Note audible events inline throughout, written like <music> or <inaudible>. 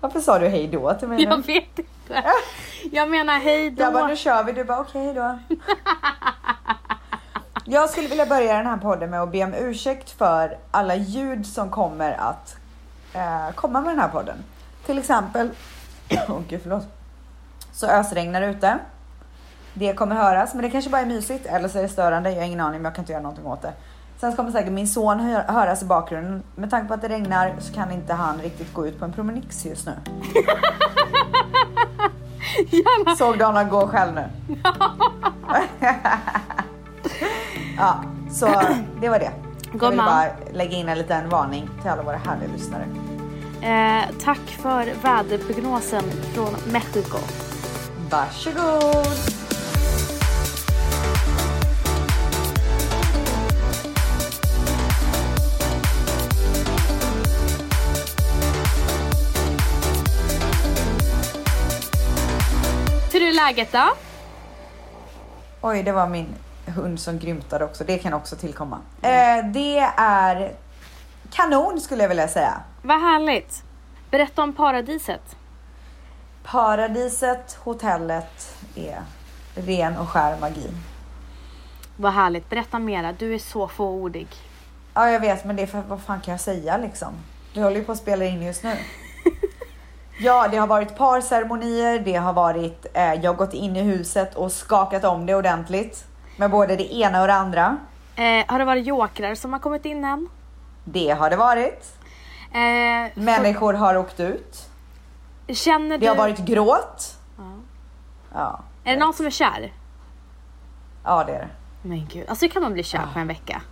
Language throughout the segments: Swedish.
Varför sa du hej då till mig Jag vet inte. <laughs> Jag menar hej då. Jag bara, nu kör vi. Du bara, okej hej då. <laughs> Jag skulle vilja börja den här podden med att be om ursäkt för alla ljud som kommer att eh, komma med den här podden. Till exempel, <clears throat> åh gud förlåt. Så ösregnar det ute. Det kommer höras, men det kanske bara är mysigt eller så är det störande. Jag har ingen aning, men jag kan inte göra någonting åt det. Sen kommer säkert min son hö- höras i bakgrunden. Med tanke på att det regnar så kan inte han riktigt gå ut på en promenix just nu. Såg du honom gå själv nu? <laughs> ja, så det var det. Jag ville Gumman. bara lägga in en liten varning till alla våra härliga lyssnare. Eh, tack för väderprognosen från Mexiko. Varsågod! Läget då? Oj, det var min hund som grymtade också. Det kan också tillkomma. Eh, det är kanon skulle jag vilja säga. Vad härligt. Berätta om paradiset. Paradiset, hotellet är ren och skär magi. Vad härligt. Berätta mera. Du är så fåordig. Ja, jag vet, men det är för vad fan kan jag säga liksom? Vi håller ju på att spela in just nu. Ja, det har varit parceremonier, det har varit, eh, jag har gått in i huset och skakat om det ordentligt. Med både det ena och det andra. Eh, har det varit jokrar som har kommit in än? Det har det varit. Eh, Människor har åkt ut. känner du... Det har varit gråt. Ja. Ja, Är det någon som är kär? ja det är det. Men gud, alltså hur kan man bli kär på en vecka?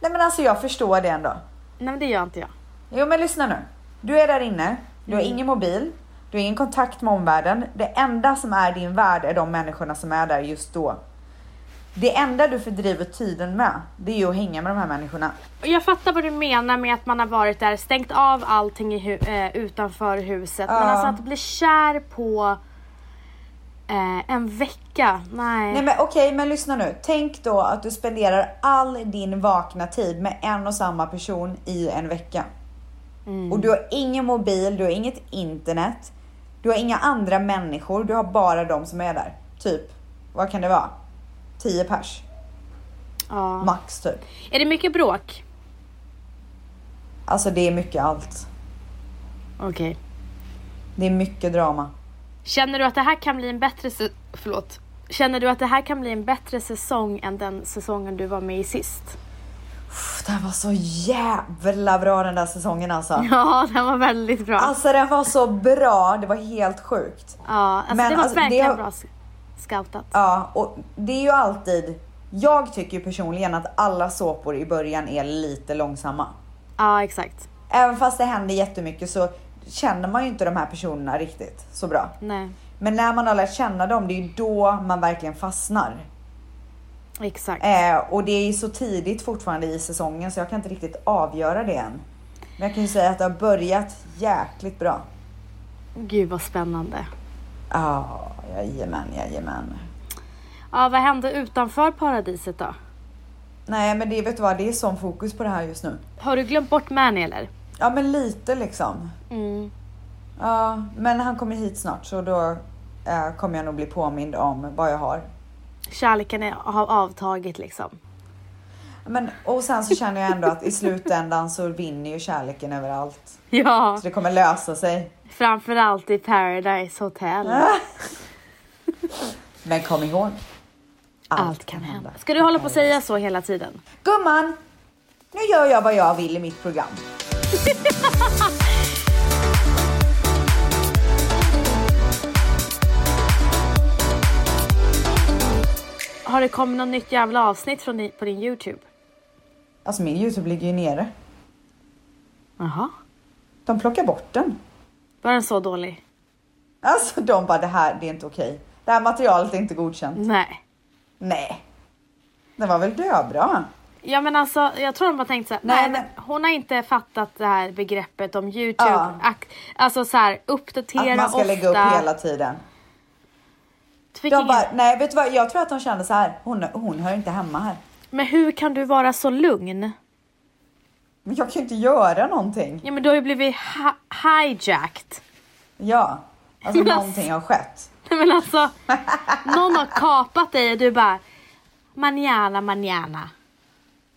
Nej men alltså jag förstår det ändå. Nej men det gör inte jag. Jo men lyssna nu. Du är där inne, du har ingen mobil, du har ingen kontakt med omvärlden. Det enda som är din värld är de människorna som är där just då. Det enda du fördriver tiden med, det är ju att hänga med de här människorna. Jag fattar vad du menar med att man har varit där, stängt av allting hu- eh, utanför huset. Men Ja. alltså att bli kär på eh, en vecka, nej. Nej men okej, men lyssna nu. Tänk då att du spenderar all din vakna tid med en och samma person i en vecka. Och du har ingen mobil, du har inget internet, du har inga andra människor, du har bara de som är där. Typ, vad kan det vara? 10 pers, Ja. max typ. Är det mycket bråk? Alltså det är mycket allt. Okej. Det är mycket drama. Känner du att det här kan bli en bättre Förlåt. Känner du att det här kan bli en bättre säsong än den säsongen du var med i sist? Det här var så jävla bra den där säsongen alltså. Ja, den var väldigt bra. Alltså den var så bra, det var helt sjukt. ja, alltså men det var alltså, det verkligen har- bra scoutat. Ja, och det är ju alltid... Jag tycker ju personligen att alla såpor i början är lite långsamma. Ja, exakt. Även fast det händer jättemycket så känner man ju inte de här personerna riktigt så bra. Nej, Men när man har lärt känna dem, det är ju då man verkligen fastnar. Exakt. Eh, och det är ju så tidigt fortfarande i säsongen så jag kan inte riktigt avgöra det än. Men jag kan ju säga att det har börjat jäkligt bra. Gud vad spännande. Ja, jajamän, jajamän. Ja, vad hände utanför paradiset då? Nej men det vet du vad, det är sån fokus på det här just nu. Har du glömt bort Mani eller? Ja men lite liksom. Mm. Ja, men han kommer hit snart så då eh, kommer jag nog bli påmind om vad jag har. Kärleken är, har avtagit liksom. Men, och sen så känner jag ändå att i slutändan så vinner ju kärleken överallt. Ja, Så det kommer lösa sig. framförallt i Paradise Hotel. Men kom ihåg. Allt kan hända. Ska du hålla på och säga så hela tiden? Gumman! Nu gör jag vad jag vill i mitt program. <laughs> Har det kommit något nytt jävla avsnitt från din, på din Youtube? Alltså min Youtube ligger ju nere. Jaha. De plockar bort den. Var den så dålig? Alltså de bara det här, det är inte okej. Det här materialet är inte godkänt. Nej. Nej. Den var väl döbra? Ja men alltså jag tror de bara tänkt så här, Nej, nej, men- hon har inte fattat det här begreppet om Youtube. Ja. Alltså så här, uppdatera Att man ska ofta. lägga upp hela tiden. Fick De bara, nej vet du vad, jag tror att de kände så här. Hon, hon hör inte hemma här. Men hur kan du vara så lugn? Men jag kan ju inte göra någonting. Ja men du har ju blivit ha- hijacked. Ja, alltså <laughs> Men någonting har skett. Nej men alltså, <laughs> någon har kapat dig och du bara manana manana.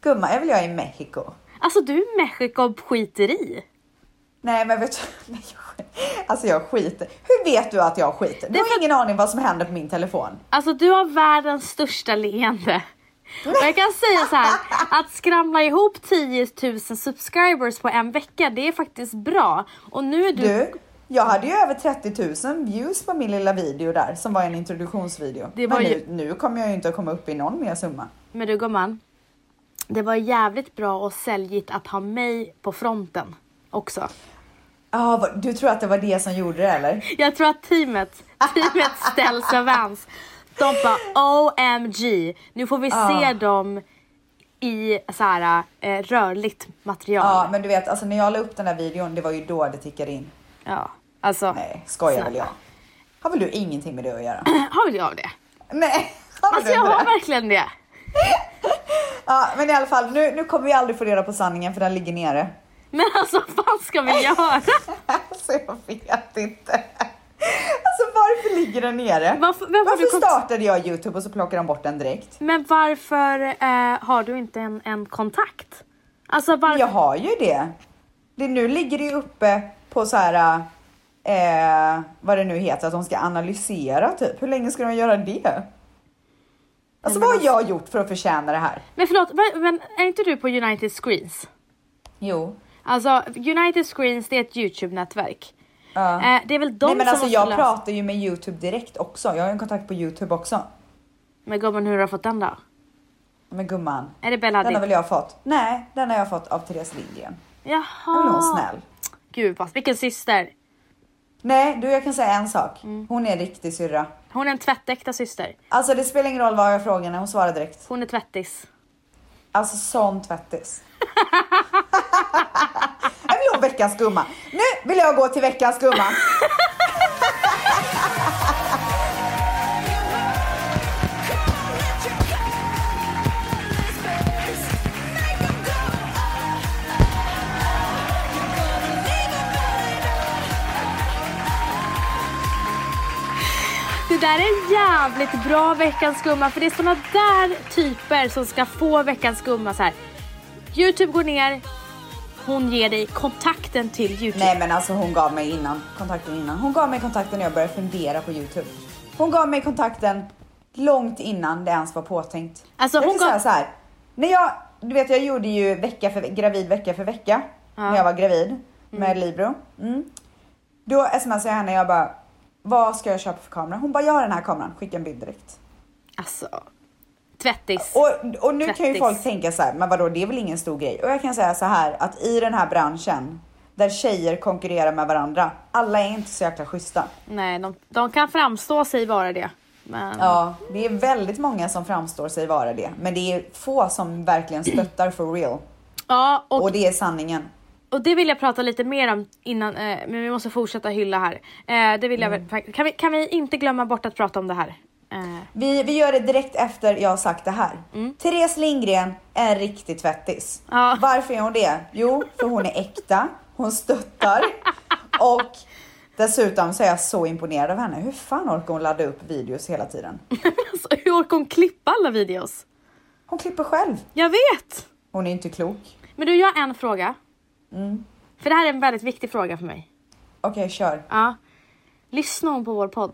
Gumman, jag vill jag i Mexiko. Alltså du är Mexiko skiter i. Nej men vet du, <laughs> jag <laughs> alltså jag skiter. Hur vet du att jag skiter? Du har för- ingen aning vad som händer på min telefon. Alltså du har världens största leende. Och jag kan säga så här, att skramla ihop 10 000 subscribers på en vecka, det är faktiskt bra. Och nu är du... Du, jag hade ju över 30 000 views på min lilla video där som var en introduktionsvideo. Det var men ju- nu, nu kommer jag ju inte att komma upp i någon mer summa. Men du gumman, det var jävligt bra och säljigt att ha mig på fronten också. Ah, du tror att det var det som gjorde det eller? Jag tror att teamet, teamet ställs och vans. De bara OMG, nu får vi Ja. se dem i så här, eh, rörligt material. Ja, men du vet, alltså när jag la upp den här videon, det var ju då det tickade in. Ja, alltså. Nej, skojar väl jag? Har väl du ingenting med det att göra? <clears throat> Har väl jag det? Nej, har Alltså du jag inte har det? verkligen det. <laughs> Ja, men i alla fall, nu, nu kommer vi aldrig få reda på sanningen för den ligger nere. Men alltså vad fan ska vi göra? Alltså jag vet inte. Alltså varför ligger den nere? Varför, varför startade jag Youtube och så plockade de bort den direkt? Men varför eh, har du inte en, en kontakt? Alltså varför? Jag har ju det. det nu ligger det ju uppe på så här, eh, vad det nu heter, att de ska analysera typ. Hur länge ska de göra det? Alltså vad har jag gjort för att förtjäna det här? Men förlåt, men är inte du på United Screens? Jo. Alltså United Screens det är ett Youtube-nätverk. Eh, det är väl de Nej men som alltså jag lösa- pratar ju med Youtube direkt också. Jag har en kontakt på Youtube också. Men gumman hur har du fått den då? Men gumman, Är det Bella den har väl jag fått? Nej, den har jag fått av Therese Lindgren. Jaha. Är hon snäll. Gud vad, vilken syster. Nej, du jag kan säga en sak. Mm. Hon är en riktig syrra. Hon är en tvättäkta syster. Alltså det spelar ingen roll vad jag frågar henne, hon svarar direkt. Hon är tvättis. Alltså sån tvättis. <laughs> jag vill ha veckans gumma. Nu vill jag gå till veckans gumma. Det där är en jävligt bra veckans gumma för det är såna där typer som ska få veckans gumma så här. Youtube går ner, hon ger dig kontakten till Youtube. Nej men alltså hon gav mig innan, kontakten innan. Hon gav mig kontakten när jag började fundera på Youtube. Hon gav mig kontakten långt innan det ens var påtänkt. Alltså, jag hon gav- säga så här. När jag, du vet jag gjorde ju vecka för, gravid vecka för vecka. När jag var gravid med Libro. Mm. Då smsade jag henne jag bara, vad ska jag köpa för kamera? Hon bara, jag har den här kameran, skicka en bild direkt. Alltså, tvättis. Och, och nu kan ju Tvättis. folk tänka så här, men vadå det är väl ingen stor grej? Och jag kan säga så här att i den här branschen där tjejer konkurrerar med varandra, alla är inte så jäkla schyssta. Nej, de, de kan framstå sig vara det. Men Ja, det är väldigt många som framstår sig vara det, men det är få som verkligen stöttar for real. Ja, och, Och det är sanningen. och det vill jag prata lite mer om innan, eh, men vi måste fortsätta hylla här. Eh, det vill jag Mm. väl, kan, vi, kan vi inte glömma bort att prata om det här? Eh, Vi, vi gör det direkt efter jag har sagt det här. Therese Lindgren är en riktig tvättis. Ja. Varför är hon det? Jo, för hon är äkta, hon stöttar och dessutom så är jag så imponerad av henne. Hur fan orkar hon ladda upp videos hela tiden? <laughs> alltså, hur orkar hon klippa alla videos? Hon klipper själv. Jag vet! Hon är inte klok. Men du, jag har en fråga. Mm. För det här är en väldigt viktig fråga för mig. Okej, kör. Ja. Lyssnar hon på vår podd?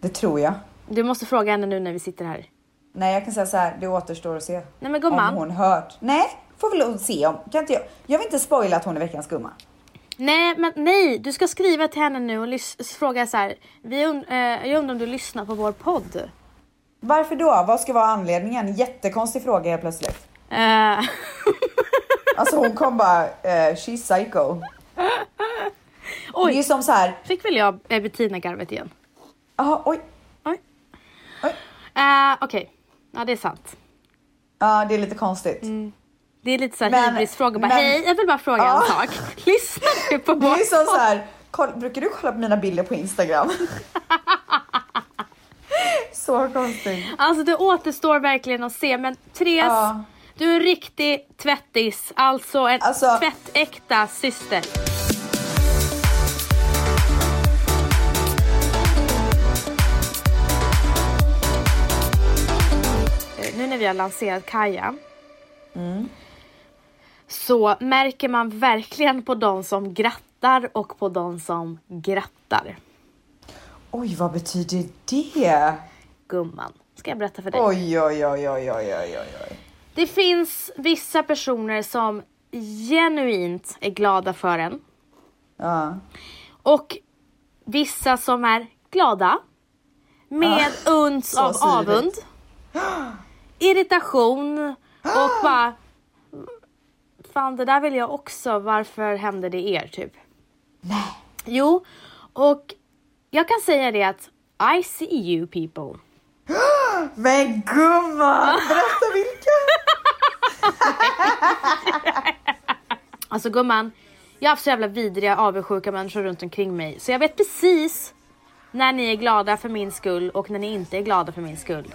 Det tror jag. Du måste fråga henne nu när vi sitter här. Nej, jag kan säga så här. Det återstår att se. Nej men Om gumman. hon hört. Nej, får väl se om. Kan inte jag. jag vill inte spoila att hon är veckans gumma. Nej, men nej, du ska skriva till henne nu och lys- fråga så här. Vi und- eh, jag undrar om du lyssnar på vår podd? Varför då? Vad ska vara anledningen? Jättekonstig fråga helt plötsligt. Eh, <laughs> Alltså hon kom bara, eh, she's psycho. Det är oj, som så här, fick väl jag eh, Bettina-garvet igen? Aha, oj, Oj. oj. Eh, Okej, ja det är sant. Ja, det är lite konstigt. Det är lite så här hybrisfråga. Bara, men- Hej, jag vill bara fråga Ja. en sak. <laughs> Lyssnar du på Det är vår som så här, koll, brukar du kolla på mina bilder på Instagram? <laughs> så konstigt. Alltså det återstår verkligen att se men Therese, Ja. du är en riktig tvättis, alltså en Alltså- tvättäkta syster. När vi har lanserat Kaja. Så märker man verkligen på de som grattar och på de som grattar. Oj, vad betyder det? Gumman, ska jag berätta för dig? Oj, oj, oj, oj, oj, oj, oj. Det finns vissa personer som genuint är glada för en. Ja. Och vissa som är glada. Med uns så av avund. <gasps> <gasps> Irritation och bara... Fan det där vill jag också, varför hände det er typ? Nej. Jo, och jag kan säga det att I see you people. <gasps> Men gumman, berätta <laughs> vilka! <laughs> Alltså gumman, jag har haft så jävla vidriga avundsjuka människor runt omkring mig. Så jag vet precis när ni är glada för min skull och när ni inte är glada för min skull.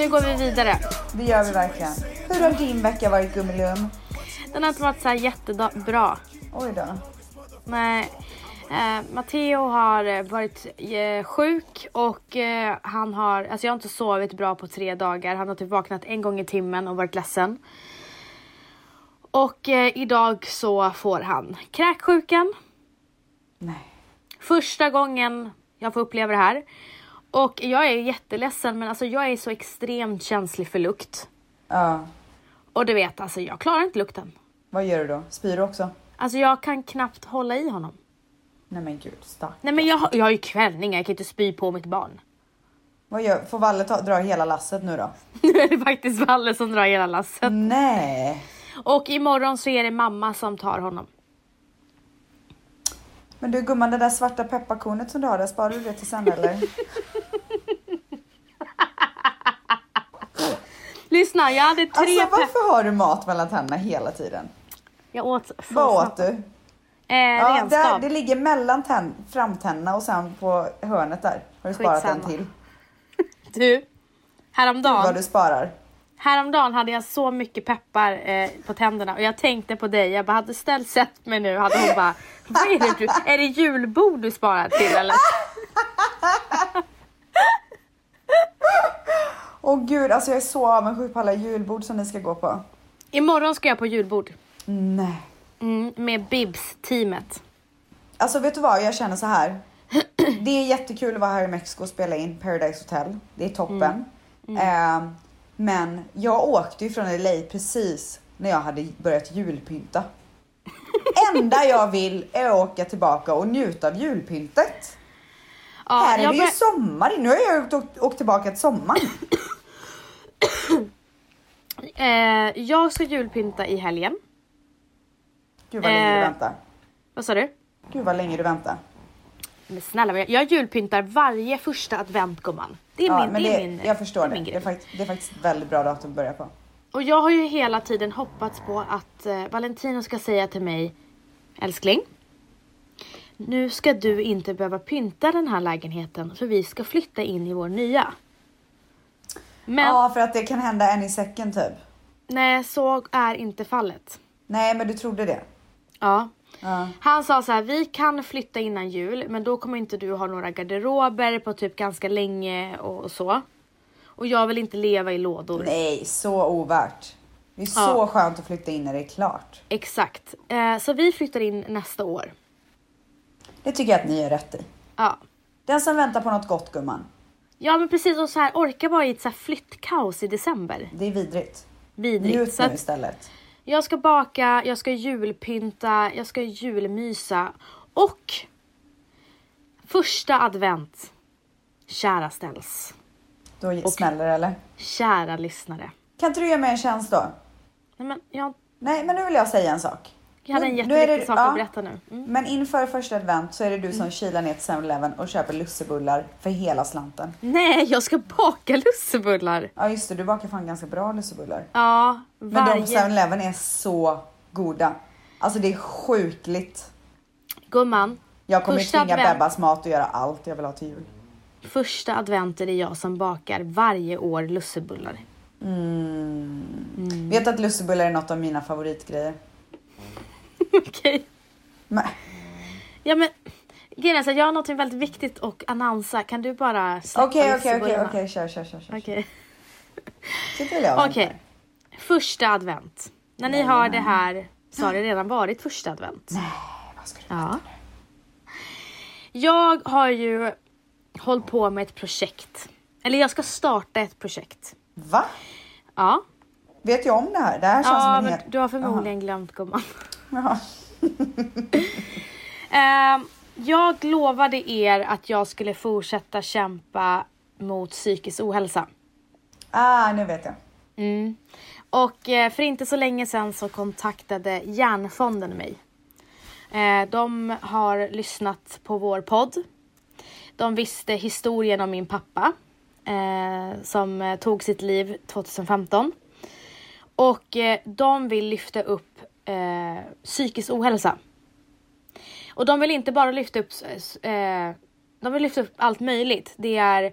Nu går vi vidare. Det gör vi verkligen. Hur har din vecka varit Gummilum? Den har inte varit så här jättebra. Oj då. Nej. Eh, Matteo har eh, varit eh, sjuk och eh, han har, alltså jag har inte sovit bra på tre dagar. Han har typ vaknat en gång i timmen och varit ledsen. Och eh, idag så får han kräksjukan. Nej. Första gången jag får uppleva det här. Och jag är jätteledsen men alltså jag är så extremt känslig för lukt. Ja. Och du vet alltså jag klarar inte lukten. Vad gör du då? Spyr du också? Alltså jag kan knappt hålla i honom. Nej men gud, stack. Nej men jag, jag har ju kvällningar, jag kan inte spy på mitt barn. Vad gör, får Valle ta, dra hela lasset nu då? <laughs> Nu är det faktiskt Valle som drar hela lasset. Nej. Och imorgon så är det mamma som tar honom. Men du gumman, det där svarta pepparkornet som du har där, sparar du det till sen eller? <laughs> Lyssna, jag hade tre Alltså varför har du mat mellan tänderna hela tiden? Jag åt... Vad åt du? Eh, Ja, där, renskav. det ligger mellan framtänderna och sen på hörnet där. Har du sparat en Skitsamma. till? <laughs> Du, häromdagen, vad du sparar. häromdagen hade jag så mycket peppar eh, på tänderna och jag tänkte på dig. Jag bara, hade Stell sett mig nu hade hon bara, <laughs> vad är det du, är det julbord du sparar till eller? <laughs> Åh gud, alltså jag är så avundsjuk på alla julbord som ni ska gå på. Imorgon ska jag på julbord. Nej. Mm, med Bibs-teamet. Alltså vet du vad, jag känner så här. <clears throat> Det är jättekul att vara här i Mexiko och spela in Paradise Hotel. Det är toppen. Eh, men jag åkte ju från LA precis när jag hade börjat julpynta. <laughs> Enda jag vill är att åka tillbaka och njuta av julpyntet. Ja, här är det ju sommar. Nu har jag åkt, åkt tillbaka till sommaren. <coughs> eh, jag ska julpynta i helgen. Gud vad länge du Eh. väntar. Vad sa du? Gud vad länge du väntar. Men snälla jag, jag julpyntar varje första advent gumman. Det är Ja, min, men det är min, jag förstår det. det. är min Det är, grej. faktiskt, det är faktiskt ett väldigt bra datum att börja på. Och jag har ju hela tiden hoppats på att eh, Valentino ska säga till mig Älskling. Nu ska du inte behöva pynta den här lägenheten för vi ska flytta in i vår nya. Men Ja, för att det kan hända en i säcken typ. nej, så är inte fallet. Nej, men du trodde det. Ja. Ja. Han sa så här, vi kan flytta innan jul men då kommer inte du ha några garderober på typ ganska länge och så. Och jag vill inte leva i lådor. Nej, så ovärt. Det är Ja. så skönt att flytta in när det är klart. Exakt. Eh, så vi flyttar in nästa år. Det tycker jag att ni gör rätt i. Ja. Den som väntar på något gott gumman. Ja men precis och så här orka vara i ett så här flyttkaos i december. Det är vidrigt. Vidrigt. Njut Så nu istället. jag ska baka, jag ska julpynta, jag ska julmysa och första advent. Kära ställs. Då smäller det eller? Kära lyssnare. Kan inte du göra mig en tjänst då? Nej men jag, Nej, men nu vill jag säga en sak. Jag hade en jätteviktig sak ja. att berätta nu. Mm. Men inför första advent så är det du som kilar ner till 7-Eleven och köper lussebullar för hela slanten. Nej, jag ska baka lussebullar. Ja just det, du bakar fan ganska bra lussebullar. Ja, Men de på varje... 7-Eleven är så goda. Alltså det är sjukligt. Gumman, Jag kommer Första tvinga advent. Bebbas mat och göra allt jag vill ha till jul. första advent är det jag som bakar varje år lussebullar. Mm. Vet att lussebullar är något av mina favoritgrejer. <laughs> Okej. Men, Ja men, grejen är så jag har något väldigt viktigt att annonsa. Kan du bara släppa Okej okej okej okej kör kör kör. kör. Okej. Sitter väl jag och Okej. väntar. Första advent. När ni hör det här så har det redan varit första advent. Vad ska du? Ja. Jag har ju hållit på med ett projekt. Eller jag ska starta ett projekt. Va? Ja. Vet jag om det här? Det här känns Ja, som en men hel... du har förmodligen glömt gumman. <laughs> Eh, jag lovade er att jag skulle fortsätta kämpa mot psykisk ohälsa. Ah, nu vet jag. Mm. Och eh, för inte så länge sedan så kontaktade Hjärnfonden mig. Eh, de har lyssnat på vår podd. De visste historien om min pappa eh, som tog sitt liv 2015. Och de vill lyfta upp eh, psykisk ohälsa. Och de vill inte bara lyfta upp, eh, de vill lyfta upp allt möjligt. Det är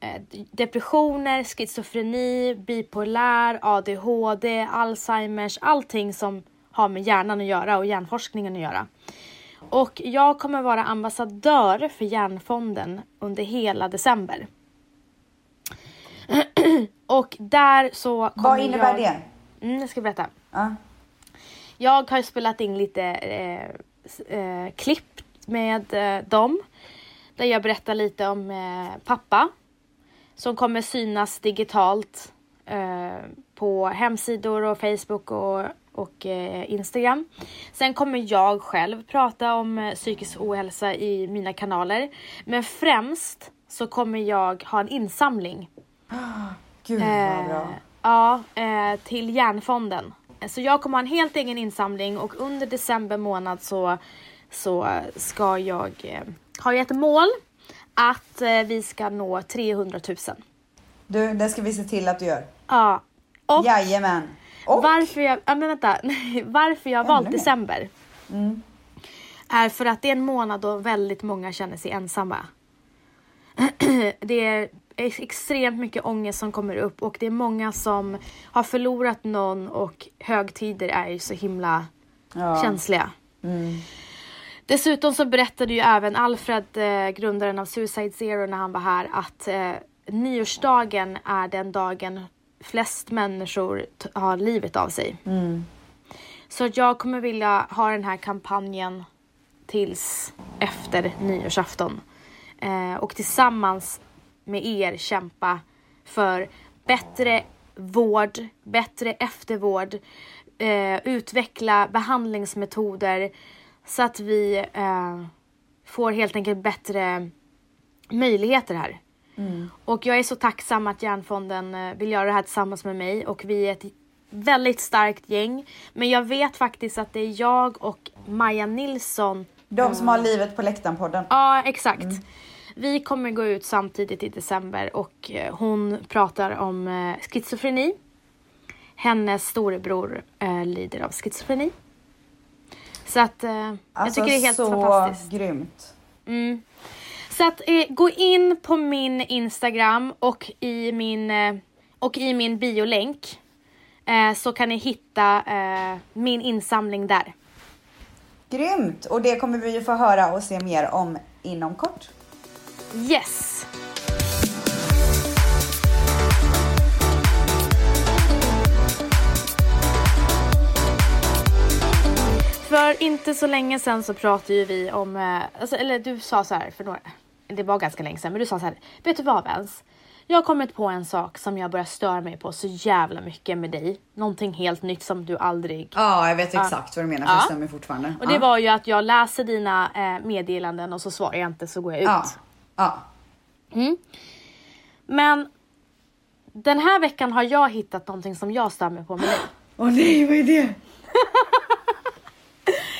eh, depressioner, schizofreni, bipolär, ADHD, Alzheimers, allting som har med hjärnan att göra och hjärnforskningen att göra. Och jag kommer vara ambassadör för Hjärnfonden under hela december. <clears throat> och där så kommer Vad innebär jag... det? Mm, jag ska berätta. Ja. Jag har spelat in lite eh, eh, klipp med eh, dem. Där jag berättar lite om eh, pappa. Som kommer synas digitalt eh, på hemsidor och Facebook och, och eh, Instagram. Sen kommer jag själv prata om psykisk ohälsa i mina kanaler. Men främst så kommer jag ha en insamling <gasps> Gud vad bra. Ja, till Hjärnfonden. Så jag kommer ha en helt egen insamling och under december månad så, så ska jag, eh, har jag ett mål att eh, vi ska nå 300 000. Du, det ska vi se till att du gör. Ja. Och Jajamän. Och? varför jag, ja, men vänta, <laughs> varför jag har valt december Mm. är för att det är en månad då väldigt många känner sig ensamma. Det är ex- extremt mycket ångest som kommer upp och det är många som har förlorat någon och högtider är ju så himla Ja. känsliga. Mm. Dessutom så berättade ju även Alfred, eh, grundaren av Suicide Zero när han var här, att eh, nyårsdagen är den dagen flest människor har livet av sig. Mm. Så jag kommer vilja ha den här kampanjen tills efter nyårsafton. Eh, och tillsammans med er kämpa för bättre vård, bättre eftervård, eh, utveckla behandlingsmetoder så att vi eh, får helt enkelt bättre möjligheter här. Och jag är så tacksam att Hjärnfonden vill göra det här tillsammans med mig och vi är ett väldigt starkt gäng. Men jag vet faktiskt att det är jag och Maja Nilsson. De som har livet på läktaren-podden. Ja, exakt. Vi kommer gå ut samtidigt i december och eh, hon pratar om eh, schizofreni. Hennes storebror eh, lider av schizofreni. Så att Alltså jag tycker det är helt så fantastiskt. grymt. Mm. Så att eh, gå in på min Instagram och i min, eh, och i min biolänk eh, så kan ni hitta min insamling där. Grymt! Och det kommer vi ju få höra och se mer om inom kort. Yes! För inte så länge sedan så pratade ju vi om, eh, alltså, eller du sa så här för några, det var ganska länge sedan, men du sa så här, vet du vad Vens? Jag har kommit på en sak som jag börjar störa mig på så jävla mycket med dig. Någonting helt nytt som du aldrig Ja, jag vet exakt vad du menar för Ja. det stämmer fortfarande. Och det var ju att jag läser dina eh, meddelanden och så svarar jag inte så går jag ut. Ja. Ja. Men den här veckan har jag hittat någonting som jag mig på med dig. <gasps> Åh nej, vad är det? <laughs>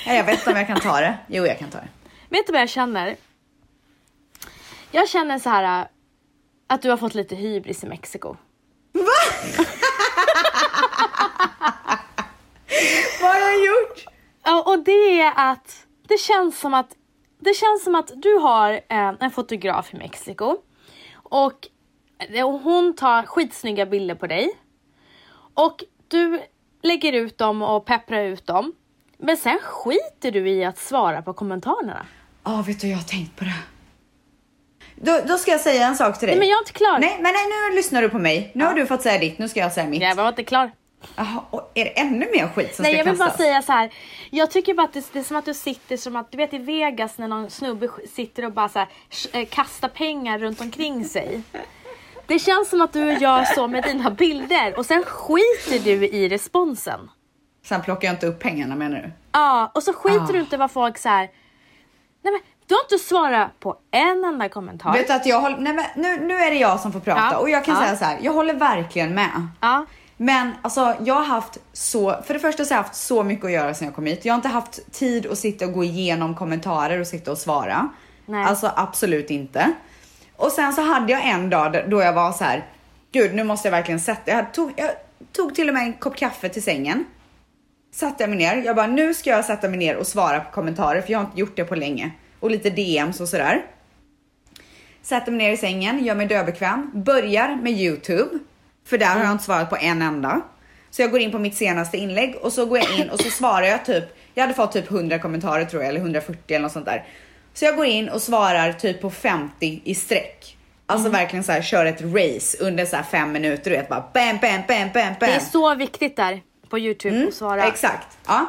Nej, Jag vet inte om jag kan ta det. Jo, jag kan ta det. Vet du vad jag känner? Jag känner så här äh, att du har fått lite hybris i Mexiko. <laughs> Vad har jag gjort? Och det är att det känns som att det känns som att du har eh, en fotograf i Mexiko och eh, hon tar skitsnygga bilder på dig och du lägger ut dem och pepprar ut dem. Men sen skiter du i att svara på kommentarerna. Ja, vet du, jag har tänkt på det. Då, då ska jag säga en sak till dig. Nej men jag är inte klar. Nej, men nej, nu lyssnar du på mig. Nu har du fått säga ditt, nu ska jag säga mitt. Jag var inte klar. Jaha, och är det ännu mer skit som Nej ska jag vill bara kastas? säga så här. Jag tycker bara att det, det är som att du sitter som att du vet i Vegas när någon snubbe sitter och bara så här, eh, kastar pengar runt omkring sig. Det känns som att du gör så med dina bilder och sen skiter du i responsen. Sen plockar jag inte upp pengarna menar du? Ja, och så skiter Ah. du inte vad folk så här. Nej men du har inte svarat på en enda kommentar. Vet att jag håller, nej men nu, nu är det jag som får prata Ja, och jag kan ja. säga så här, jag håller verkligen med. Ja, Men alltså jag har haft så, för det första så har jag haft så mycket att göra sedan jag kom hit. Jag har inte haft tid att sitta och gå igenom kommentarer och sitta och svara. Nej. Alltså absolut inte. Och sen så hade jag en dag då jag var så här, gud nu måste jag verkligen sätta, jag tog, jag tog till och med en kopp kaffe till sängen. Satte jag mig ner, jag bara nu ska jag sätta mig ner och svara på kommentarer för jag har inte gjort det på länge. Och lite DMs och sådär. Sätter mig ner i sängen, gör mig döbekväm, börjar med Youtube. För där har jag inte svarat på en enda. Så jag går in på mitt senaste inlägg och så går jag in och så svarar jag typ, jag hade fått typ 100 kommentarer tror jag, eller 140 eller något sånt där. Så jag går in och svarar typ på 50 i sträck. Alltså verkligen så här kör ett race under så här fem minuter och vet bara bam, bam, bam, bam, bam. det är så viktigt där på Youtube att svara. Mm, Exakt. Ja.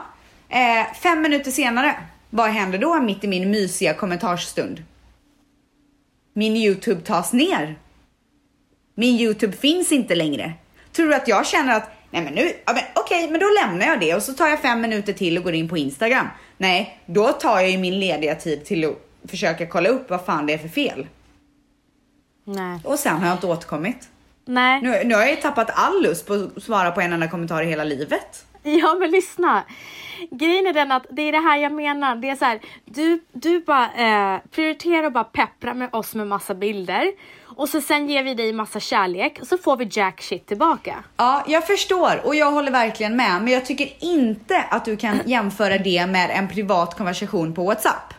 Eh, fem minuter senare, vad händer då mitt i min mysiga kommentarsstund? Min Youtube tas ner. Min Youtube finns inte längre. Tror du att jag känner att, nej men nu, ja, men okej, men då lämnar jag det och så tar jag fem minuter till och går in på Instagram. Nej, då tar jag ju min lediga tid till att försöka kolla upp vad fan det är för fel. Nej. Och sen har jag inte återkommit. Nej. Nu, nu har jag ju tappat all lust på att svara på en enda kommentar i hela livet. Ja men lyssna. Grejen är den att det är det här jag menar. Det är så här, du, du bara eh, prioriterar och bara peppra med oss med massa bilder. Och så sen ger vi dig massa kärlek och så får vi jack shit tillbaka. Ja, jag förstår och jag håller verkligen med. Men jag tycker inte att du kan <clears throat> jämföra det med en privat konversation på WhatsApp.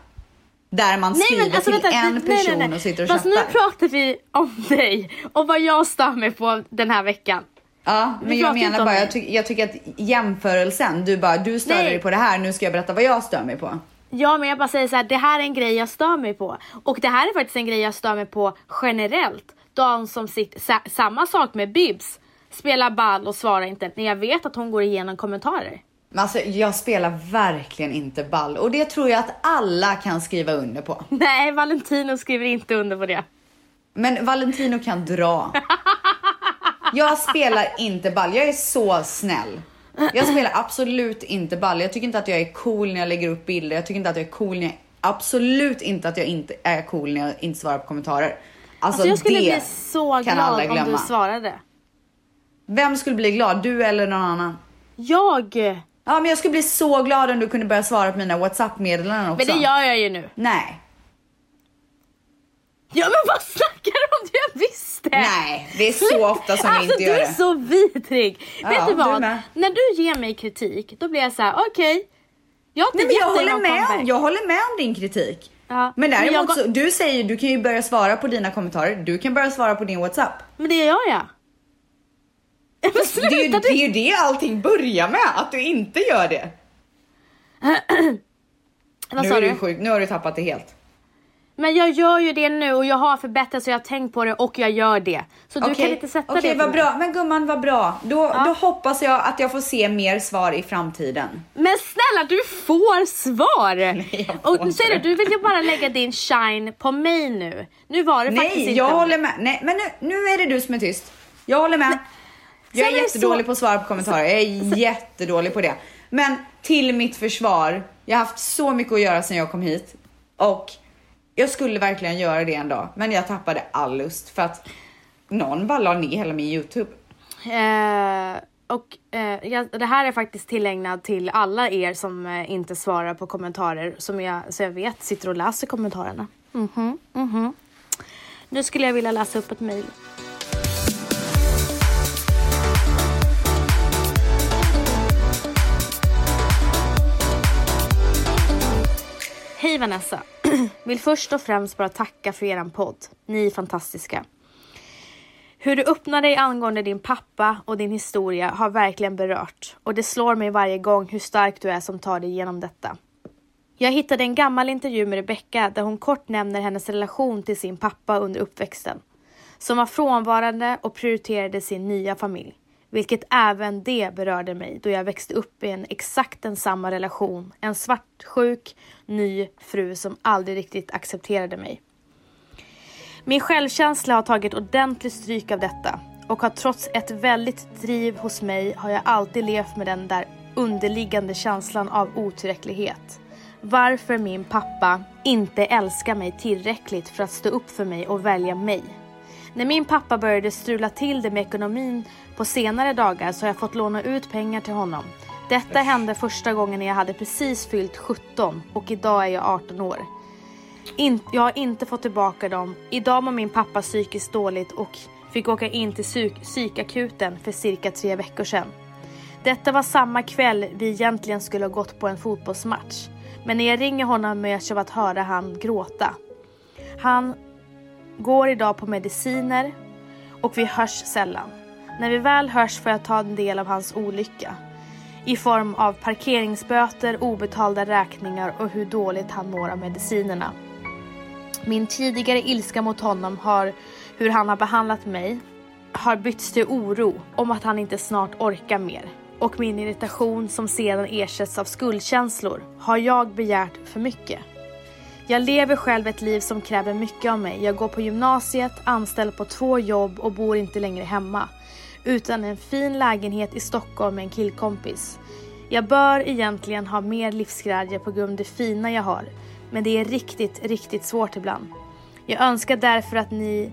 Där man skriver till alltså, vänta, en nej, person nej, nej. och sitter och Fast nu chattar. pratar vi om <laughs> dig och vad jag stör mig på den här veckan. Ja, men jag menar bara, jag, ty jag tycker att jämförelsen, du bara, du stör Nej. dig på det här, nu ska jag berätta vad jag stör mig på. Ja men jag bara säger så här, det här är en grej jag stör mig på. Och det här är faktiskt en grej jag stör mig på generellt. De som sitter, sa, samma sak med Bibs. Spelar ball och svarar inte när jag vet att hon går igenom kommentarer. Men alltså, jag spelar verkligen inte ball och det tror jag att alla kan skriva under på. <laughs> Nej, Valentino skriver inte under på det. Men Valentino kan dra. <laughs> Jag spelar inte ball, jag är så snäll. Jag spelar absolut inte ball. Jag tycker inte att jag är cool när jag lägger upp bilder. Jag tycker inte att jag är cool när jag... Absolut inte att jag inte är cool när jag inte svarar på kommentarer. Alltså, Alltså jag skulle bli så glad om du svarade. Vem skulle bli glad? Du eller någon annan? Jag! Ja, men jag skulle bli så glad om du kunde börja svara på mina WhatsApp-meddelanden också. Men det gör jag ju nu. Nej, Ja men vad snackar du om? Jag visste! nej, det är så ofta som vi alltså, inte gör du är det. så vidrig. Ja, Vet du du vad? med. När du ger mig kritik, då blir jag så här: okej. Jag har Nej, inte men jag håller med. comeback. Jag håller med om din kritik. Ja, Men men däremot jag- så, du säger du kan ju börja svara på dina kommentarer. Du kan börja svara på din WhatsApp. Men det gör jag. <laughs> Men Det är, ju, sluta det du! är ju det allting börjar med, att du inte gör det. <clears throat> Vad nu sa är du du? sjuk, nu har du tappat det helt. Men jag gör ju det nu och jag har förbättrat så jag har tänkt på det och jag gör det. Så du Okej, kan inte sätta okej, det på vad bra. Men gumman, vad bra. Då, Ja. då hoppas jag att jag får se mer svar i framtiden. Men snälla du får svar! <laughs> Nej, jag får och inte säger du, du vill ju bara lägga din shine på mig nu. Nu var det faktiskt Nej, inte jag om håller med. Nej, men nu, nu är det du som är tyst. Jag håller med. Jag är är jättedålig så- på att svara på kommentarer. Jag är jättedålig på det. Men till mitt försvar, jag har haft så mycket att göra sedan jag kom hit och jag skulle verkligen göra det en dag, men jag tappade all lust för att någon bara la ner hela min Youtube. Eh, och eh, jag, det här är faktiskt tillägnat till alla er som eh, inte svarar på kommentarer som jag, så jag vet sitter och läser kommentarerna. Mhm, mhm. Nu skulle jag vilja läsa upp ett mejl. Hej Vanessa! <clears throat> Vill först och främst bara tacka för eran podd. Ni är fantastiska. Hur du öppnar dig angående din pappa och din historia har verkligen berört och det slår mig varje gång hur stark du är som tar dig igenom detta. Jag hittade en gammal intervju med Rebecca där hon kort nämner hennes relation till sin pappa under uppväxten. Som var frånvarande och prioriterade sin nya familj. Vilket även det berörde mig då jag växte upp i en exakt densamma relation. En svartsjuk, ny fru som aldrig riktigt accepterade mig. Min självkänsla har tagit ordentligt stryk av detta och har trots ett väldigt driv hos mig har jag alltid levt med den där underliggande känslan av otillräcklighet. Varför min pappa inte älskar mig tillräckligt för att stå upp för mig och välja mig. När min pappa började strula till det med ekonomin på senare dagar så har jag fått låna ut pengar till honom. Detta hände första gången när jag hade precis fyllt 17 och idag är jag 18 år. In, jag har inte fått tillbaka dem. Idag mår min pappa psykiskt dåligt och fick åka in till psyk, psykakuten för cirka tre veckor sedan. Detta var samma kväll vi egentligen skulle ha gått på en fotbollsmatch. Men när jag ringer honom möts jag av att höra han gråta. Han går idag på mediciner och vi hörs sällan. När vi väl hörs får jag ta en del av hans olycka. I form av parkeringsböter, obetalda räkningar och hur dåligt han mår av medicinerna. Min tidigare ilska mot honom har, hur han har behandlat mig, har bytts till oro om att han inte snart orkar mer. Och min irritation som sedan ersätts av skuldkänslor. Har jag begärt för mycket? Jag lever själv ett liv som kräver mycket av mig. Jag går på gymnasiet, anställd på två jobb och bor inte längre hemma. Utan en fin lägenhet i Stockholm med en killkompis. Jag bör egentligen ha mer livsglädje på grund av det fina jag har. Men det är riktigt, riktigt svårt ibland. Jag önskar därför att ni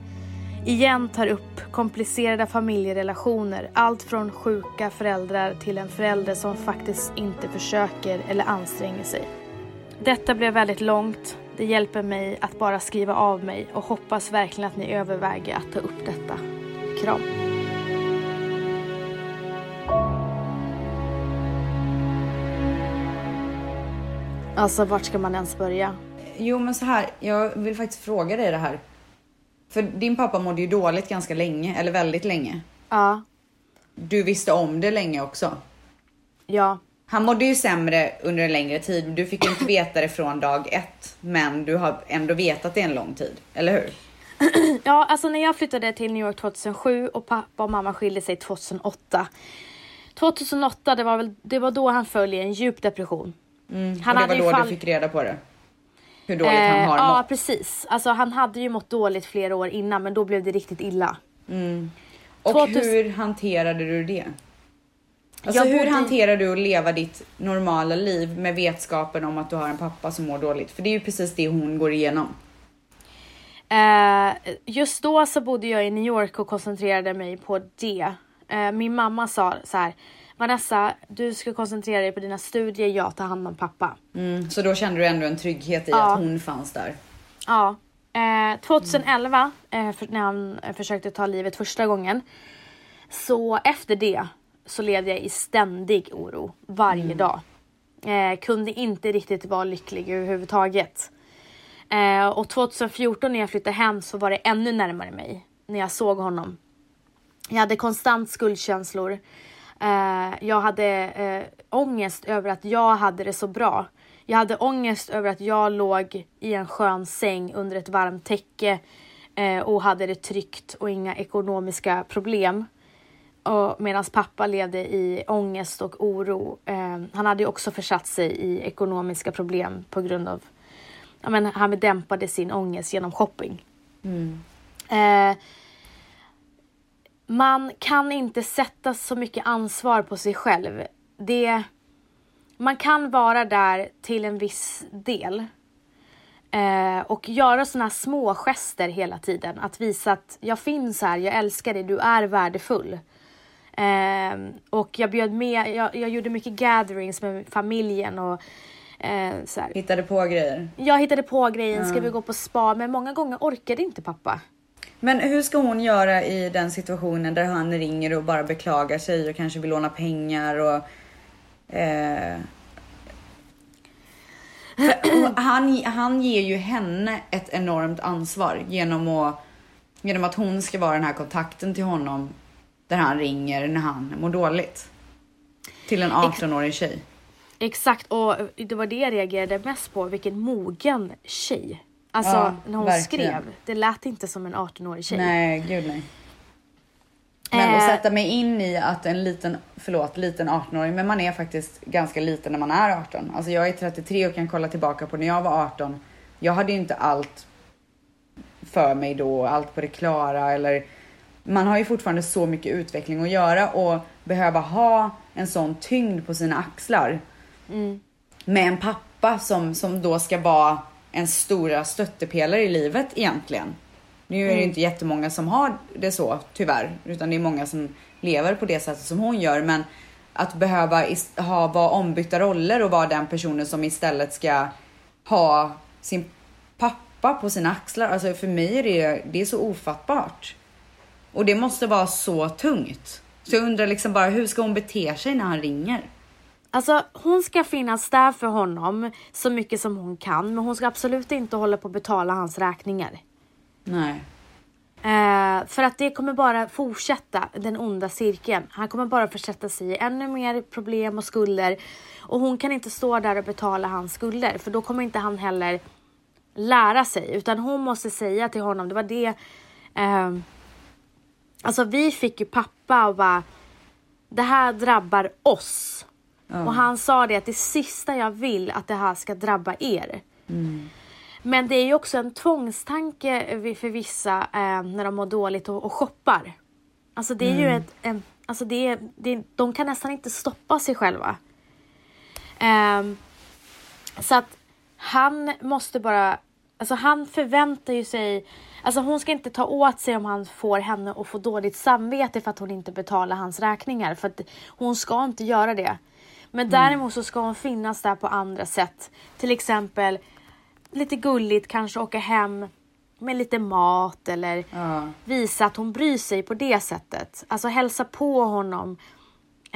igen tar upp komplicerade familjerelationer. Allt från sjuka föräldrar till en förälder som faktiskt inte försöker eller anstränger sig. Detta blev väldigt långt. Det hjälper mig att bara skriva av mig och hoppas verkligen att ni överväger att ta upp detta. Kram. Alltså vart ska man ens börja? Jo men så här, jag vill faktiskt fråga dig det här. För din pappa mådde ju dåligt ganska länge, eller väldigt länge. Ja, Du visste om det länge också. ja, Han mådde ju sämre under en längre tid. Du fick ju inte <coughs> veta det från dag ett. Men du har ändå vetat det en lång tid, eller hur? <coughs> Ja, alltså när jag flyttade till New York 2007 och pappa och mamma skilde sig 2008. 2008, det var väl det var då han föll i en djup depression. Mm. Han och det var då fall- du fick reda på det? Hur dåligt han Eh, har ja, mått? precis. Alltså han hade ju mått dåligt flera år innan, men då blev det riktigt illa. Och 2000 hur hanterade du det? Alltså Jag hur bodde hanterar du att leva ditt normala liv med vetskapen om att du har en pappa som mår dåligt? För det är ju precis det hon går igenom. Eh, just då så bodde jag i New York och koncentrerade mig på det. Eh, min mamma sa så här, Vanessa, du ska koncentrera dig på dina studier, jag tar hand om pappa. Mm. Så då kände du ändå en trygghet i Ja. att hon fanns där? Ja. Eh, 2011, eh, för, när han försökte ta livet första gången, så efter det så levde jag i ständig oro varje dag. Eh, kunde inte riktigt vara lycklig överhuvudtaget. Eh, och 2014 när jag flyttade hem så var det ännu närmare mig när jag såg honom. Jag hade konstant skuldkänslor. Eh, jag hade eh, ångest över att jag hade det så bra. Jag hade ångest över att jag låg i en skön säng under ett varmt täcke eh, och hade det tryggt och inga ekonomiska problem. Medan pappa levde i ångest och oro. Eh, han hade ju också försatt sig i ekonomiska problem på grund av ja, men han dämpade sin ångest genom shopping. Eh, man kan inte sätta så mycket ansvar på sig själv. Det, man kan vara där till en viss del. Eh, och göra såna här små gester hela tiden. Att visa att jag finns här, jag älskar dig, du är värdefull. Ehm, och jag bjöd med, jag, jag gjorde mycket gatherings med familjen och eh, så här. Hittade på grejer. Jag hittade på grejen, ska vi gå på spa? Men många gånger orkade inte pappa. Men hur ska hon göra i den situationen där han ringer och bara beklagar sig och kanske vill låna pengar och... Eh, <clears throat> han, han ger ju henne ett enormt ansvar genom, att, genom att hon ska vara den här kontakten till honom där han ringer när han mår dåligt. Till en 18-årig tjej. Exakt, och det var det jag reagerade mest på, vilken mogen tjej. Alltså Ja, när hon verkligen. skrev, det lät inte som en 18-årig tjej. Nej, gud nej. Men att Eh. sätta mig in i att en liten, förlåt, liten 18-åring, men man är faktiskt ganska liten när man är 18. Alltså jag är 33 och kan kolla tillbaka på när jag var 18. Jag hade ju inte allt för mig då, allt på det klara eller man har ju fortfarande så mycket utveckling att göra och behöva ha en sån tyngd på sina axlar. Med en pappa som, som då ska vara en stora stöttepelare i livet egentligen. Nu är det ju inte jättemånga som har det så tyvärr, utan det är många som lever på det sättet som hon gör. Men att behöva ha, vara ombytta roller och vara den personen som istället ska ha sin pappa på sina axlar. Alltså för mig är det, det är så ofattbart. Och det måste vara så tungt. Så jag undrar liksom bara hur ska hon bete sig när han ringer? Alltså hon ska finnas där för honom så mycket som hon kan, men hon ska absolut inte hålla på att betala hans räkningar. Nej. Eh, för att det kommer bara fortsätta den onda cirkeln. Han kommer bara försätta sig i ännu mer problem och skulder. Och hon kan inte stå där och betala hans skulder för då kommer inte han heller lära sig. Utan hon måste säga till honom, det var det. Eh, alltså vi fick ju pappa och bara, det här drabbar oss. Och han sa det att det sista jag vill att det här ska drabba er. Men det är ju också en tvångstanke för vissa eh, när de mår dåligt och, och shoppar. Alltså det är ju ett, en, alltså det är, det de kan nästan inte stoppa sig själva. Ehm, så att han måste bara, alltså han förväntar ju sig, alltså hon ska inte ta åt sig om han får henne att få dåligt samvete för att hon inte betalar hans räkningar. För att hon ska inte göra det. Men däremot så ska hon finnas där på andra sätt. Till exempel lite gulligt kanske åka hem med lite mat eller Ja. visa att hon bryr sig på det sättet. Alltså hälsa på honom.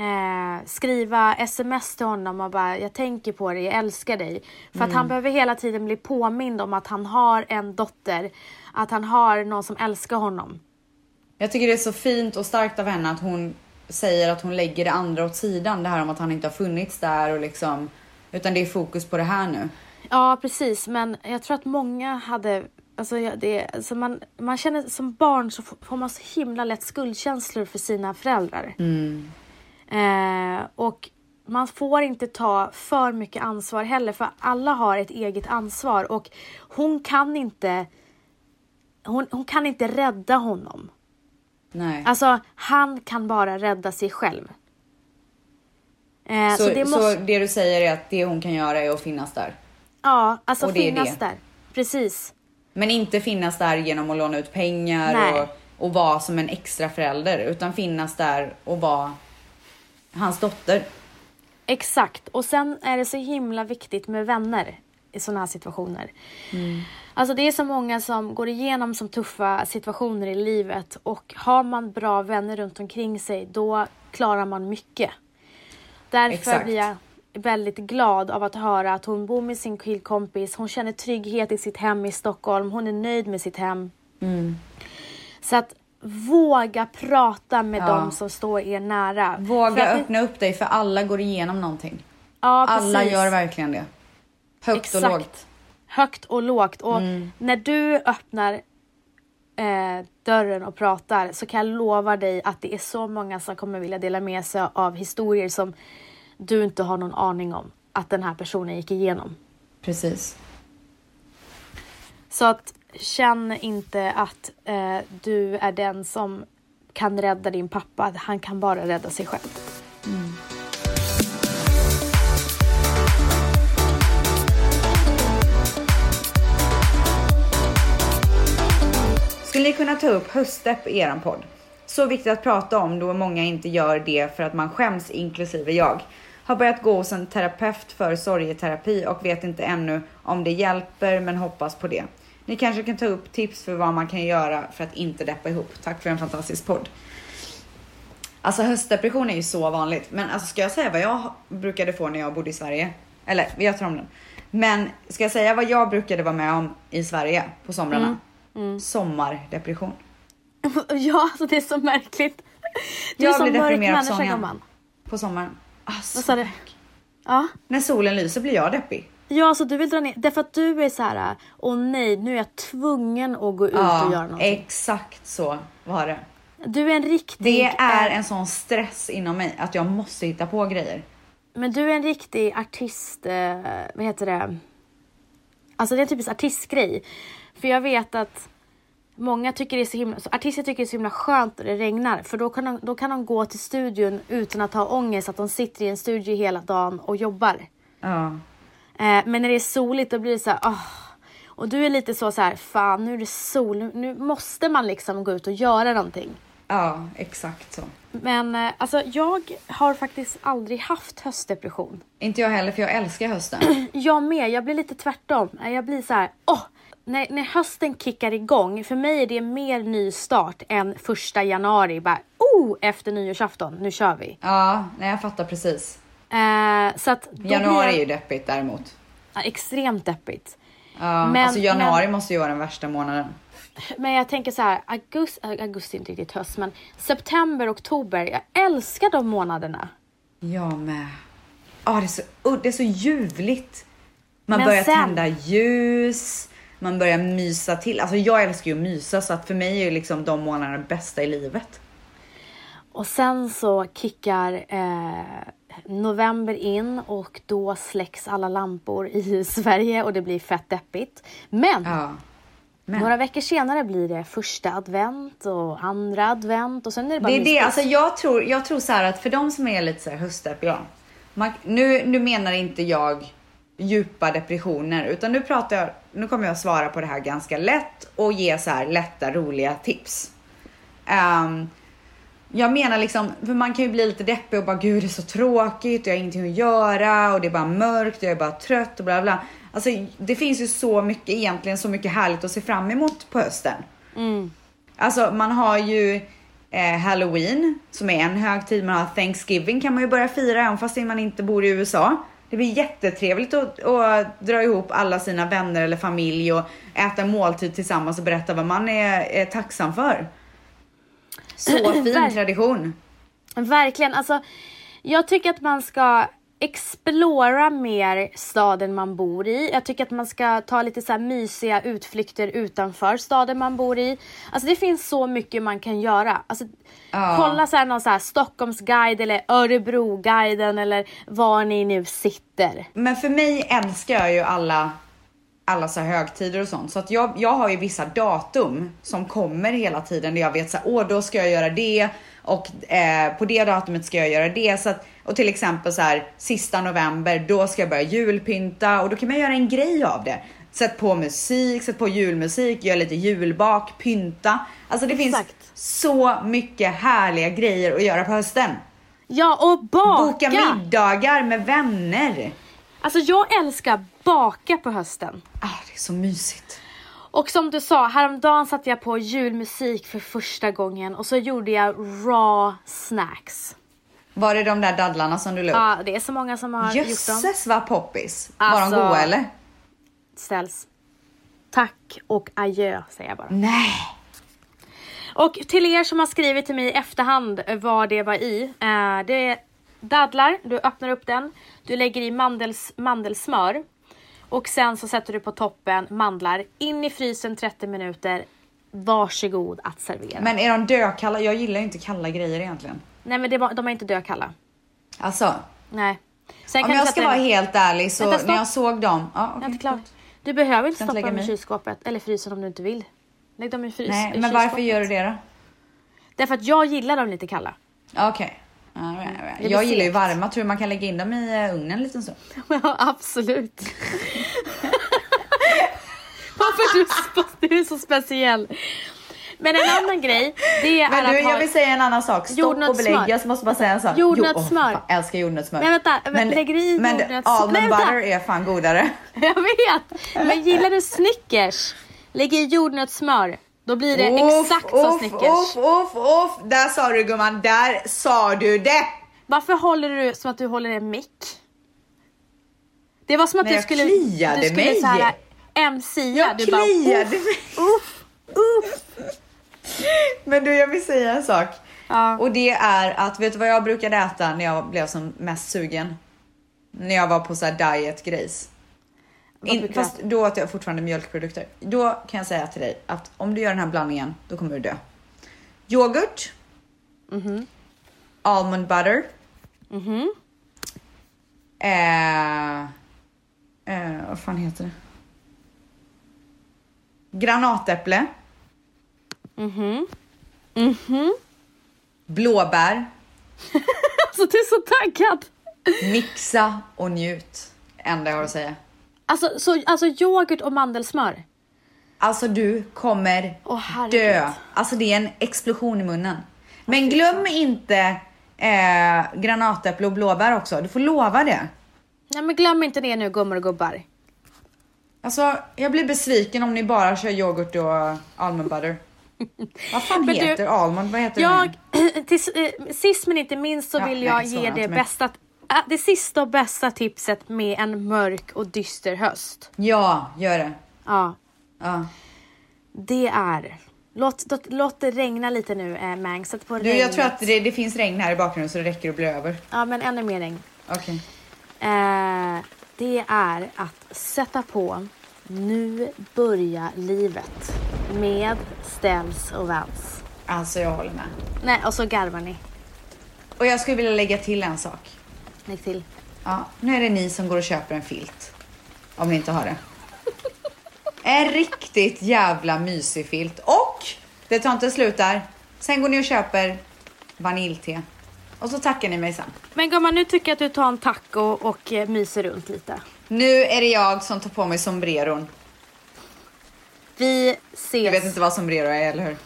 Eh, skriva sms till honom och bara jag tänker på dig, jag älskar dig. För att han behöver hela tiden bli påmind om att han har en dotter. Att han har någon som älskar honom. Jag tycker det är så fint och starkt av henne att hon säger att hon lägger det andra åt sidan. Det här om att han inte har funnits där och liksom. Utan det är fokus på det här nu. Ja, precis. Men jag tror att många hade... Alltså, det, alltså man, man känner som barn så får man så himla lätt skuldkänslor för sina föräldrar. Eh, och man får inte ta för mycket ansvar heller för alla har ett eget ansvar och hon kan inte hon, hon kan inte rädda honom. Nej. Alltså han kan bara rädda sig själv. Eh, så, så, det måste... så det du säger är att det hon kan göra är att finnas där. Ja, alltså Och finnas där. Precis. Men inte finnas där genom att låna ut pengar Nej. och, och vara som en extra förälder. Utan finnas där och vara hans dotter. Exakt. Och sen är det så himla viktigt med vänner i sådana här situationer. Alltså det är så många som går igenom som tuffa situationer i livet och har man bra vänner runt omkring sig då klarar man mycket. Därför Exakt. blir jag väldigt glad av att höra att hon bor med sin killkompis. Hon känner trygghet i sitt hem i Stockholm. Hon är nöjd med sitt hem. Så att våga prata med Ja. dem som står er nära. Våga att öppna upp dig för alla går igenom någonting. Ja, Alla precis. gör verkligen det. Högt och lågt. Högt och lågt. Och Mm. när du öppnar eh, dörren och pratar så kan jag lova dig att det är så många som kommer vilja dela med sig av historier som du inte har någon aning om att den här personen gick igenom. Precis. Så att känn inte att eh, du är den som kan rädda din pappa. Han kan bara rädda sig själv. Skulle ni kunna ta upp höstdepp i eran podd? Så viktigt att prata om då många inte gör det för att man skäms, inklusive jag. Har börjat gå hos en terapeut för sorgeterapi och vet inte ännu om det hjälper men hoppas på det. Ni kanske kan ta upp tips för vad man kan göra för att inte deppa ihop. Tack för en fantastisk podd. Alltså höstdepression är ju så vanligt, men alltså ska jag säga vad jag brukade få när jag bodde i Sverige? Eller jag tar om den. Men ska jag säga vad jag brukade vara med om i Sverige på somrarna? Sommardepression. <laughs> Ja, alltså det är så märkligt. Du Jag blir deprimerad på gumman. På sommaren. Alltså, Vad sa du? Ja. När solen lyser blir jag deppig. Ja, så du vill dra ner. Därför att du är så här, åh nej, nu är jag tvungen att gå ut och göra Ja, någonting. exakt så var det. Du är en riktig... Det är en sån stress inom mig att jag måste hitta på grejer. Men du är en riktig artist, eh, vad heter det? Alltså det är en typisk artistgrej. För jag vet att många tycker det är så himla, så artister tycker det är så himla skönt när det regnar. För då kan, de, då kan de gå till studion utan att ha ångest att de sitter i en studio hela dagen och jobbar. Ja. Eh, men när det är soligt då blir det så här, åh. Och du är lite så, så här, fan nu är det sol, nu, måste man liksom gå ut och göra någonting. Ja, exakt så. Men eh, alltså jag har faktiskt aldrig haft höstdepression. Inte jag heller för jag älskar hösten. <clears throat> Jag med, jag blir lite tvärtom. Jag blir så här, åh! När, när hösten kickar igång, för mig är det mer ny start än första januari. Bara, oh! Efter nyårsafton, nu kör vi. Ja, nej jag fattar precis. Eh, så att Januari är blir ju jag, deppigt däremot. ja, extremt deppigt. Ja, Men- alltså januari måste ju vara den värsta månaden. Men jag tänker så här, augusti, augusti är inte riktigt höst, men september, oktober. Jag älskar de månaderna. Jag med. Ja, det är så, oh, det är så ljuvligt. Man Men börjar sen- tända ljus, man börjar mysa till. Alltså jag älskar ju att mysa så att för mig är ju liksom de månaderna bästa i livet. Och sen så kickar eh, november in och då släcks alla lampor i Sverige och det blir fett deppigt. Men Ja. Men. några veckor senare blir det första advent och andra advent och sen är det bara Det är det, alltså jag tror, jag tror så här att för de som är lite så här höstdepp, ja. Nu, nu menar inte jag djupa depressioner utan nu pratar jag, nu kommer jag svara på det här ganska lätt och ge så här lätta roliga tips. Ehm, jag menar liksom, för man kan ju bli lite deppig och bara gud det är så tråkigt och jag har ingenting att göra och det är bara mörkt och jag är bara trött och bla bla. Alltså det finns ju så mycket egentligen, så mycket härligt att se fram emot på hösten. Alltså man har ju eh, Halloween som är en högtid. Man har Thanksgiving kan man ju börja fira även fast man inte bor i USA. Det blir jättetrevligt att, att dra ihop alla sina vänner eller familj och äta en måltid tillsammans och berätta vad man är, är tacksam för. Så fin <clears throat> Verk- tradition. Verkligen, alltså jag tycker att man ska explora mer staden man bor i. Jag tycker att man ska ta lite så här mysiga utflykter utanför staden man bor i. Alltså det finns så mycket man kan göra. Alltså, Ja. Kolla så här någon så här Stockholmsguide eller Örebroguiden eller var ni nu sitter. Men för mig älskar jag ju alla, alla så högtider och sånt. Så att jag, jag har ju vissa datum som kommer hela tiden där jag vet så här, åh då ska jag göra det och eh, på det datumet ska jag göra det. Så att, och till exempel så här sista november, då ska jag börja julpynta och då kan man göra en grej av det. Sätt på musik, sätt på julmusik, gör lite julbak, pynta. Alltså det finns Exakt. så mycket härliga grejer att göra på hösten. Ja och baka! Boka middagar med vänner. Alltså jag älskar baka på hösten. Ah, det är så mysigt. Och som du sa, häromdagen satte jag på julmusik för första gången och så gjorde jag raw snacks. Var det de där dadlarna som du la upp? Ja, det är så många som har gjort dem. Jösses vad poppis. Var Alltså- de goda eller? Ställs. Tack och adjö säger jag bara. Nej. Och till er som har skrivit till mig i efterhand vad det var i. Eh, det dadlar, du öppnar upp den. Du lägger i mandels, mandelsmör. Och sen så sätter du på toppen mandlar. In i frysen 30 minuter. Varsågod att servera. Men är de dökalla? Jag gillar inte kalla grejer egentligen. Nej men det de är inte dökalla. Alltså, Nej. Sen om jag ska vara helt ärlig så när jag såg dem. Ja, Jag är okej, inte klar. förlåt. Du behöver inte stoppa dem i kylskåpet eller frysen om du inte vill. Lägg dem i frys. Nej, men varför gör du det då? Därför att jag gillar dem lite kalla. Okej. All right, all right. Jag gillar ju varma. Tror du man kan lägga in dem i eh, ugnen en liten stund? Ja, absolut. Varför du, du är så speciell. Men en annan grej, det är Men att du, ha... jag vill säga en annan sak. Stopp och belägg. Jag måste bara säga en sak. Jordnötssmör. Jo, fan, älskar jordnötssmör. Men vänta, men lägger i men jordnötssmör- almond butter är fan godare. <laughs> Jag vet! Men gillar du Snickers? Lägg i jordnötssmör. Då blir det exakt som uff, Snickers. Uff, uff, uff. Där sa du gumman, där sa du det. Varför håller du som att du håller en mick? Det var som att Nej, du skulle... du skulle mig. så här MCa. Jag du bara, kliade uff, mig. uff, uff. Men du, jag vill säga en sak. Ja. Och det är att, vet du vad jag brukade äta när jag blev som mest sugen? När jag var på så här diet grejs. In, fast då åt jag fortfarande mjölkprodukter. Då kan jag säga till dig att om du gör den här blandningen, då kommer du dö. Yoghurt. Mhm. Almond butter. Mhm. Eh, eh, vad fan heter det? Granatäpple. Mhm. Mhm. Blåbär. <laughs> Alltså du är så taggad. Mixa och njut. Enda jag har att säga. Alltså, så, alltså yoghurt och mandelsmör. Alltså du kommer herregud. dö. Alltså det är en explosion i munnen. Men glöm inte eh, granatäpple och blåbär också. Du får lova det. Nej men glöm inte det nu gummor och gubbar. Alltså jag blir besviken om ni bara kör yoghurt och almond butter. <laughs> Vad fan Men du, heter almond? Vad heter Jag, <clears throat> det? till, eh, sist men inte minst så Ja, vill jag så ge jag det bästa, det sista och bästa tipset med en mörk och dyster höst. Ja, gör det. Ja, Ja. det är. Låt, låt, låt det regna lite nu, eh, Mang. Sätt på Du, regnet. jag tror att det, det finns regn här i bakgrunden så det räcker att bli över. Ja, men ännu mer regn. Okej. Eh, det är att sätta på Nu börjar livet med Ställs och Vans. Alltså jag håller med. Nej, och så garvar ni. Och jag skulle vilja lägga till en sak. Lägg till. Ja, nu är det ni som går och köper en filt. Om ni inte har det. En riktigt jävla mysig filt. Och det tar inte slut där. Sen går ni och köper vaniljte. Och så tackar ni mig sen. Men gumman, nu tycker jag att du tar en taco och eh, myser runt lite. Nu är det jag som tar på mig sombreron. Vi Du ses. vet inte vad sombrero är, eller hur?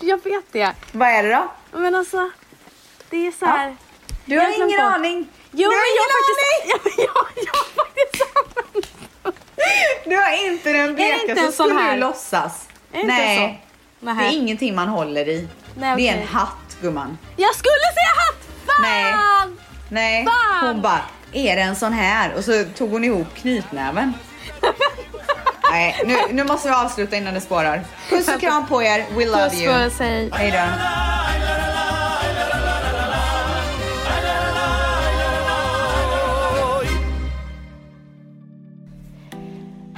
<laughs> jag vet det. Vad är det då? Men alltså, det är så här. Du Jag har har ingen bort. aning. Jo, du men har jag har ingen faktiskt... <laughs> Ja, men jag, jag har faktiskt Du har inte den inte en sån skulle här? du låtsas. Är Nej. så? Det är ingenting man håller i. Nej, Det är en hatt gumman. Jag skulle säga hatt! Fan! Nej. Nej, Fan! hon bara, är det en sån här? Och så tog hon ihop knytnäven. Nej, nu, nu måste vi avsluta innan det spårar. Puss och kram på er, we love Puss you. puss, hej. Hej då.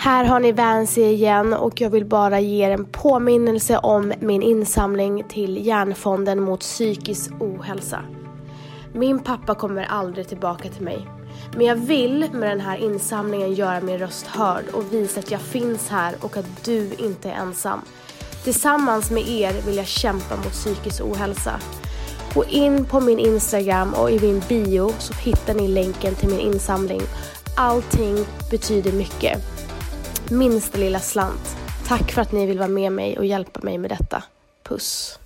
Här har ni Vansi igen och jag vill bara ge er en påminnelse om min insamling till Hjärnfonden mot psykisk ohälsa. Min pappa kommer aldrig tillbaka till mig. Men jag vill med den här insamlingen göra min röst hörd och visa att jag finns här och att du inte är ensam. Tillsammans med er vill jag kämpa mot psykisk ohälsa. Gå in på min Instagram och i min bio så hittar ni länken till min insamling. Allting betyder mycket. Minsta lilla slant. Tack för att ni vill vara med mig och hjälpa mig med detta. Puss.